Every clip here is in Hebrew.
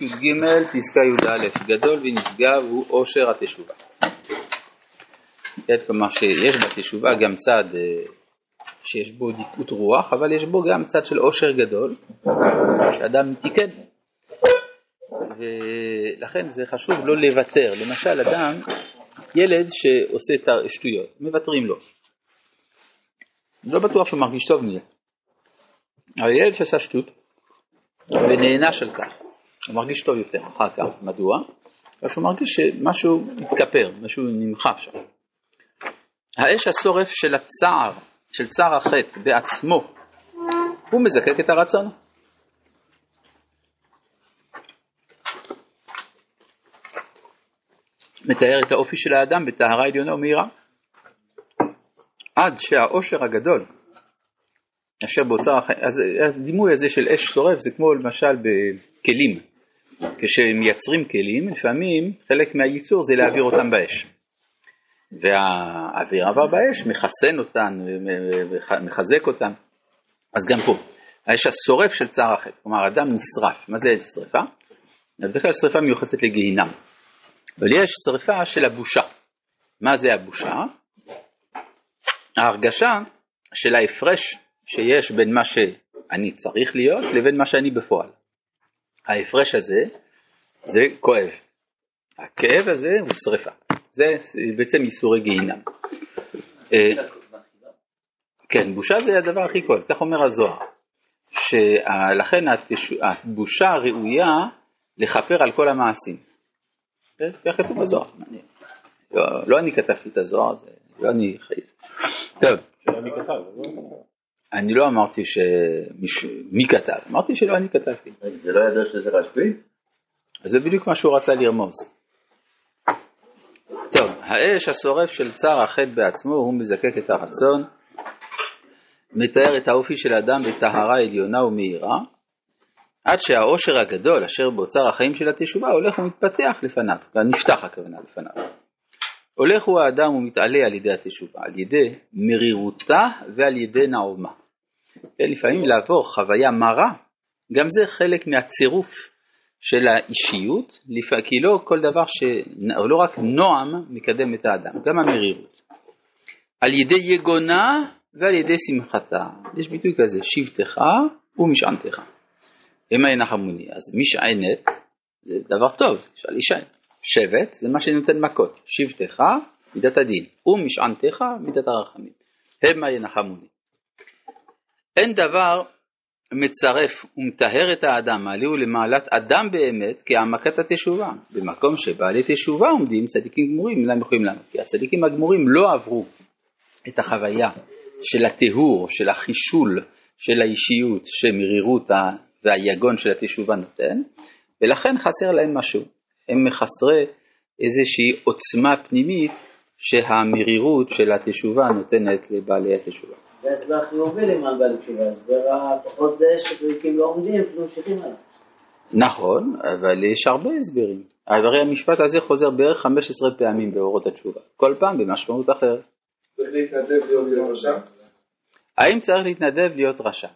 י"ג פסקה י"א גדול ונשגב הוא עושר התשובה. כלומר שיש בתשובה גם צד אה, שיש בו דיכאות רוח, אבל יש בו גם צד של עושר גדול, שאדם תיקן. ולכן זה חשוב לא לוותר. למשל, אדם, ילד שעושה את השטויות, מוותרים לו. לא בטוח שהוא מרגיש טוב מזה. אבל ילד שעשה שטות ונענש על כך, הוא מרגיש טוב יותר אחר כך. מדוע? בגלל שהוא מרגיש שמשהו מתכפר, משהו נמחק שם. האש השורף של הצער, של צער החטא בעצמו, הוא מזקק את הרצון. מתאר את האופי של האדם בטהרה עליונה ומהירה. עד שהעושר הגדול אשר באוצר החיים, אז הדימוי הזה של אש שורף זה כמו למשל בכלים, כשמייצרים כלים לפעמים חלק מהייצור זה להעביר אותם באש והאוויר עבר באש מחסן אותן ומחזק אותן אז גם פה האש השורף של החטא, כלומר אדם נשרף, מה זה שרפה? בדרך כלל שרפה מיוחסת לגיהינם אבל יש שרפה של הבושה, מה זה הבושה? ההרגשה של ההפרש שיש בין מה שאני צריך להיות לבין מה שאני בפועל. ההפרש הזה זה כואב. הכאב הזה הוא שרפה. זה בעצם ייסורי גיהינם. אה, כן, בושה זה הדבר הכי כואב, כך אומר הזוהר. שלכן הבושה ראויה לכפר על כל המעשים. כך כתוב בזוהר. לא, לא אני כתבתי את הזוהר, זה לא אני חייב. טוב. אני לא אמרתי שמי כתב, אמרתי שלא אני כתבתי. זה לא ידע שזה רשב"י? זה בדיוק מה שהוא רצה לרמוז. טוב, האש השורף של צער החטא בעצמו, הוא מזקק את הרצון, מתאר את האופי של האדם בטהרה עליונה ומהירה, עד שהעושר הגדול אשר באוצר החיים של התשובה הולך ומתפתח לפניו, נפתח הכוונה לפניו. הולך הוא האדם ומתעלה על ידי התשובה, על ידי מרירותה ועל ידי נעומה. כן, לפעמים לעבור חוויה מרה, גם זה חלק מהצירוף של האישיות, כי לא כל דבר, ש... לא רק נועם מקדם את האדם, גם המרירות. על ידי יגונה ועל ידי שמחתה. יש ביטוי כזה, שבטך ומשענתך. המה ינחמוני. אז משענת זה דבר טוב, זה אפשר להישען. שבט זה מה שנותן מכות, שבטך מידת הדין, ומשענתך מידת הרחמים, המה ינחמוני. אין דבר מצרף ומטהר את האדם, מעליהו למעלת אדם באמת כהעמקת התשובה. במקום שבעלי תשובה עומדים צדיקים גמורים, אינם יכולים לענות. כי הצדיקים הגמורים לא עברו את החוויה של הטיהור, של החישול, של האישיות, שמרירות והיגון של התשובה נותן, ולכן חסר להם משהו. הם מחסרי איזושהי עוצמה פנימית שהמרירות של התשובה נותנת לבעלי התשובה. זה ההסבר חיובי למען בעלי תשובה, ההסבר הפחות זה שצדיקים לא עומדים, ממשיכים עליו. נכון, אבל יש הרבה הסברים. הרי המשפט הזה חוזר בערך 15 פעמים באורות התשובה, כל פעם במשמעות אחרת. צריך להתנדב להיות רשע? האם צריך להתנדב להיות רשע?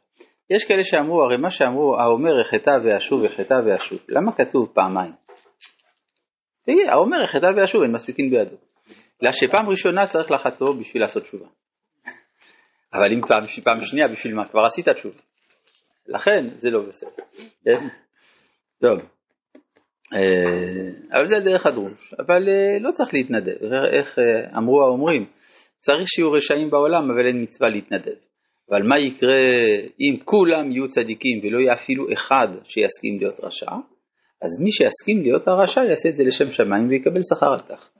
יש כאלה שאמרו, הרי מה שאמרו, האומר החטא ואשוב החטא ואשוב, למה כתוב פעמיים? תגיד, האומר החטא ואשוב, אין מספיקים בידו. בגלל שפעם ראשונה צריך לחטוא בשביל לעשות תשובה. אבל אם כבר פעם שנייה, בשביל מה? כבר עשית תשובה. לכן זה לא בסדר. כן? טוב. אה, אבל זה דרך הדרוש. אבל אה, לא צריך להתנדב. איך אה, אמרו האומרים? צריך שיהיו רשעים בעולם, אבל אין מצווה להתנדב. אבל מה יקרה אם כולם יהיו צדיקים ולא יהיה אפילו אחד שיסכים להיות רשע? אז מי שיסכים להיות הרשע יעשה את זה לשם שמיים ויקבל שכר על כך.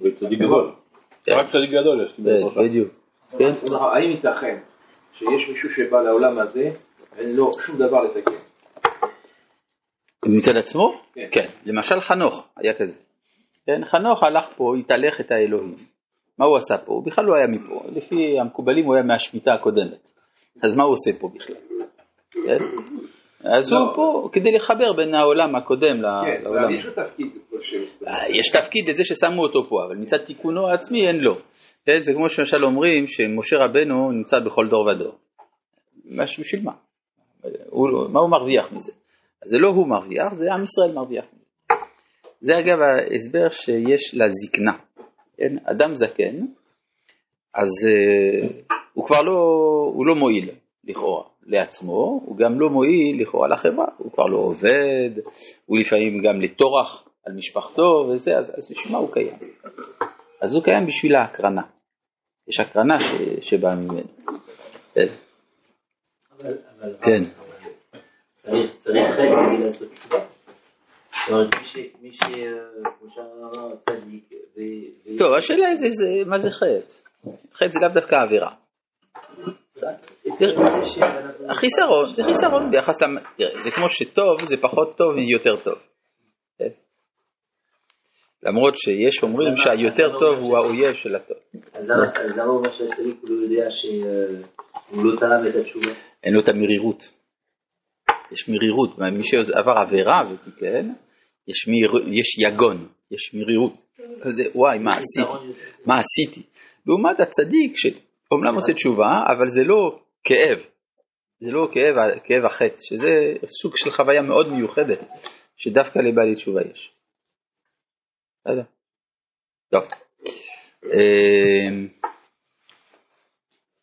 וצדיק גדול. כן. רק צדיק גדול יש. בדיוק. כן? האם ייתכן שיש מישהו שבא לעולם הזה ואין לו שום דבר לתקן? מצד עצמו? כן. כן. למשל חנוך היה כזה. כן, חנוך הלך פה, התהלך את האלוהים. מה הוא עשה פה? הוא בכלל לא היה מפה. לפי המקובלים הוא היה מהשמיטה הקודמת. אז מה הוא עושה פה בכלל? כן? אז הוא פה כדי לחבר בין העולם הקודם כן, לעולם. יש תפקיד. אה, יש תפקיד לזה ששמו אותו פה, אבל מצד תיקונו העצמי אין לו. זה כמו שלמשל אומרים שמשה רבנו נמצא בכל דור ודור. מש- בשביל מה? הוא, מה הוא מרוויח מזה? אז זה לא הוא מרוויח, זה עם ישראל מרוויח. זה אגב ההסבר שיש לזקנה. כן? אדם זקן, אז uh, הוא כבר לא, הוא לא מועיל לכאורה לעצמו, הוא גם לא מועיל לכאורה לחברה, הוא כבר לא עובד, הוא לפעמים גם לטורח על משפחתו וזה, אז, אז בשביל מה הוא קיים? אז הוא קיים בשביל ההקרנה. יש הקרנה ש, שבאה ממנו. כן. אבל, אבל, כן. צריך, צריך חלק כדי לעשות תשובה. טוב, השאלה זה, מה זה חטא? חטא זה לאו דווקא עבירה. החיסרון, זה חיסרון ביחס זה כמו שטוב זה פחות טוב מיותר טוב. כן? למרות שיש אומרים שהיותר טוב הוא האויב של הטוב. אז למה הוא אומר שהצדיק הוא לא יודע שהוא לא תרם את התשובה? אין לו את המרירות. יש מרירות, מי שעבר עבירה ותיקן, יש, מיר... יש יגון, יש מרירות. וואי, מה עשיתי? מה עשיתי? לעומת הצדיק שאומנם עושה תשובה, אבל זה לא כאב. זה לא כאב, כאב החטא, שזה סוג של חוויה מאוד מיוחדת, שדווקא לבעלי תשובה יש. בסדר. טוב. אמ,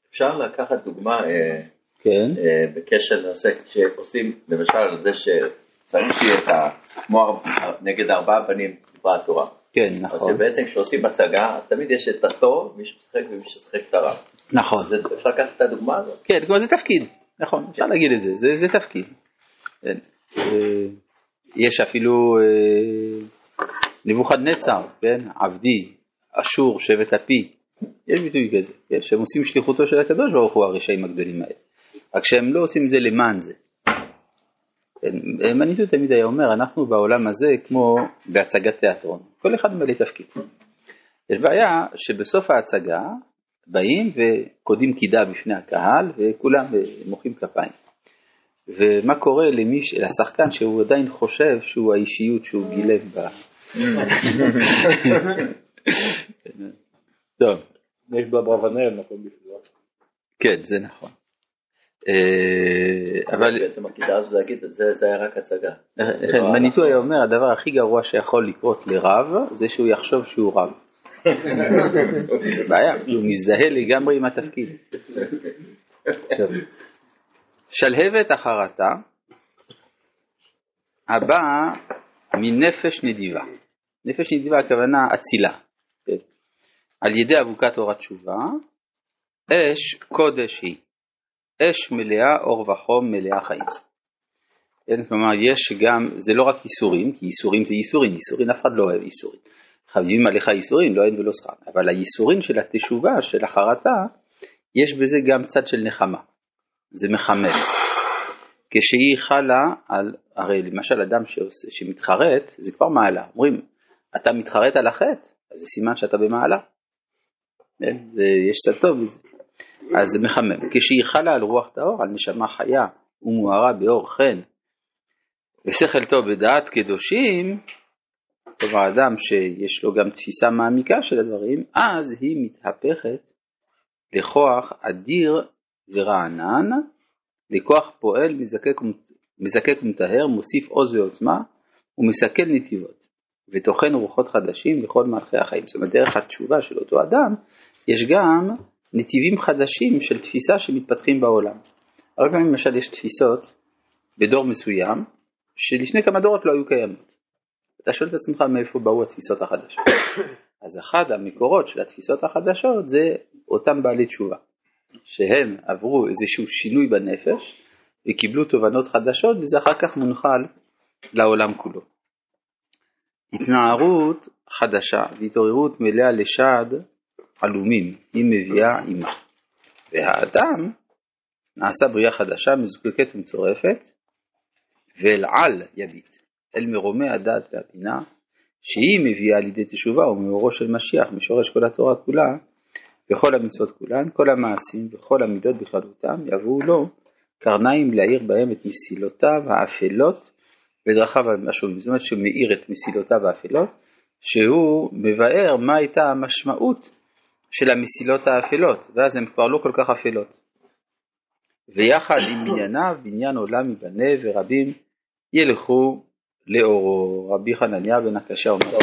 אפשר לקחת דוגמה אה, כן, אה, בקשר לנושא שעושים, למשל על זה שצריך שיהיה את ה... כמו הר- נגד ארבעה בנים דיברה התורה. כן, נכון. שבעצם כשעושים הצגה, אז תמיד יש את הטוב, מי שמשחק ומי שמשחק את הרע. נכון. אז אפשר לקחת את הדוגמה הזאת? כן, כלומר זה תפקיד, נכון, אפשר להגיד את זה, זה, זה תפקיד. כן. אה, יש אפילו אה, נבוכדנצר, כן, עבדי, אשור, שבט אפי, יש ביטוי כזה, כן, שהם עושים שליחותו של הקדוש ברוך הוא הרשעים הגדולים האלה, רק שהם לא עושים את זה למען זה. מניטו תמיד היה אומר, אנחנו בעולם הזה כמו בהצגת תיאטרון, כל אחד מלא תפקיד. יש בעיה שבסוף ההצגה באים וקודים קידה בפני הקהל וכולם מוחאים כפיים. ומה קורה למי, לשחקן שהוא עדיין חושב שהוא האישיות שהוא גילם ב... טוב, יש באברבנאל מקום בשבילו. כן, זה נכון. אה, אבל בעצם הכדאי הזאת להגיד, זה זה היה רק הצגה. כן, מניטו היה אומר, הדבר הכי גרוע שיכול לקרות לרב, זה שהוא יחשוב שהוא רב. בעיה, הוא מזדהה לגמרי עם התפקיד. שלהבת החרטה הבאה מנפש נדיבה. נפש נדיבה הכוונה אצילה. כן. על ידי אבוקת אור התשובה, אש קודש היא. אש מלאה אור וחום מלאה חיים. כן, כלומר יש גם, זה לא רק ייסורים, כי ייסורים זה ייסורים, ייסורים אף אחד לא אוהב ייסורים. חייבים עליך ייסורים, לא אין ולא שכר, אבל הייסורים של התשובה, של החרטה, יש בזה גם צד של נחמה, זה מחמם. כשהיא חלה על, הרי למשל אדם שעושה, שמתחרט, זה כבר מעלה, אומרים, אתה מתחרט על החטא, אז זה סימן שאתה במעלה. כן? זה, יש צד טוב בזה. אז זה מחמם. כשהיא חלה על רוח טהור, על נשמה חיה ומוארה באור חן ושכל טוב בדעת קדושים, כלומר אדם שיש לו גם תפיסה מעמיקה של הדברים, אז היא מתהפכת לכוח אדיר ורענן, לכוח פועל מזקק, מזקק ומטהר, מוסיף עוז ועוצמה ומסכל נתיבות, וטוחן רוחות חדשים לכל מלכי החיים. זאת אומרת, דרך התשובה של אותו אדם, יש גם נתיבים חדשים של תפיסה שמתפתחים בעולם. הרבה פעמים למשל יש תפיסות בדור מסוים, שלפני כמה דורות לא היו קיימות. אתה שואל את עצמך מאיפה באו התפיסות החדשות. אז אחד המקורות של התפיסות החדשות זה אותם בעלי תשובה, שהם עברו איזשהו שינוי בנפש וקיבלו תובנות חדשות וזה אחר כך מונחל לעולם כולו. התנערות חדשה והתעוררות מלאה לשד עלומים היא מביאה עימה. והאדם נעשה בריאה חדשה מזוקקת ומצורפת ואל על יביט, אל מרומי הדעת והבינה שהיא מביאה לידי תשובה ומאורו של משיח משורש כל התורה כולה וכל המצוות כולן, כל המעשים וכל המידות בכללותם יבואו לו קרניים להאיר בהם את מסילותיו האפלות ודרכיו השונים. זאת אומרת שהוא מאיר את מסילותיו האפלות, שהוא מבאר מה הייתה המשמעות של המסילות האפלות, ואז הן כבר לא כל כך אפלות. ויחד עם בנייניו, בניין עולם ייבנה ורבים ילכו לאורו. רבי חנניה בן הקשה אומר,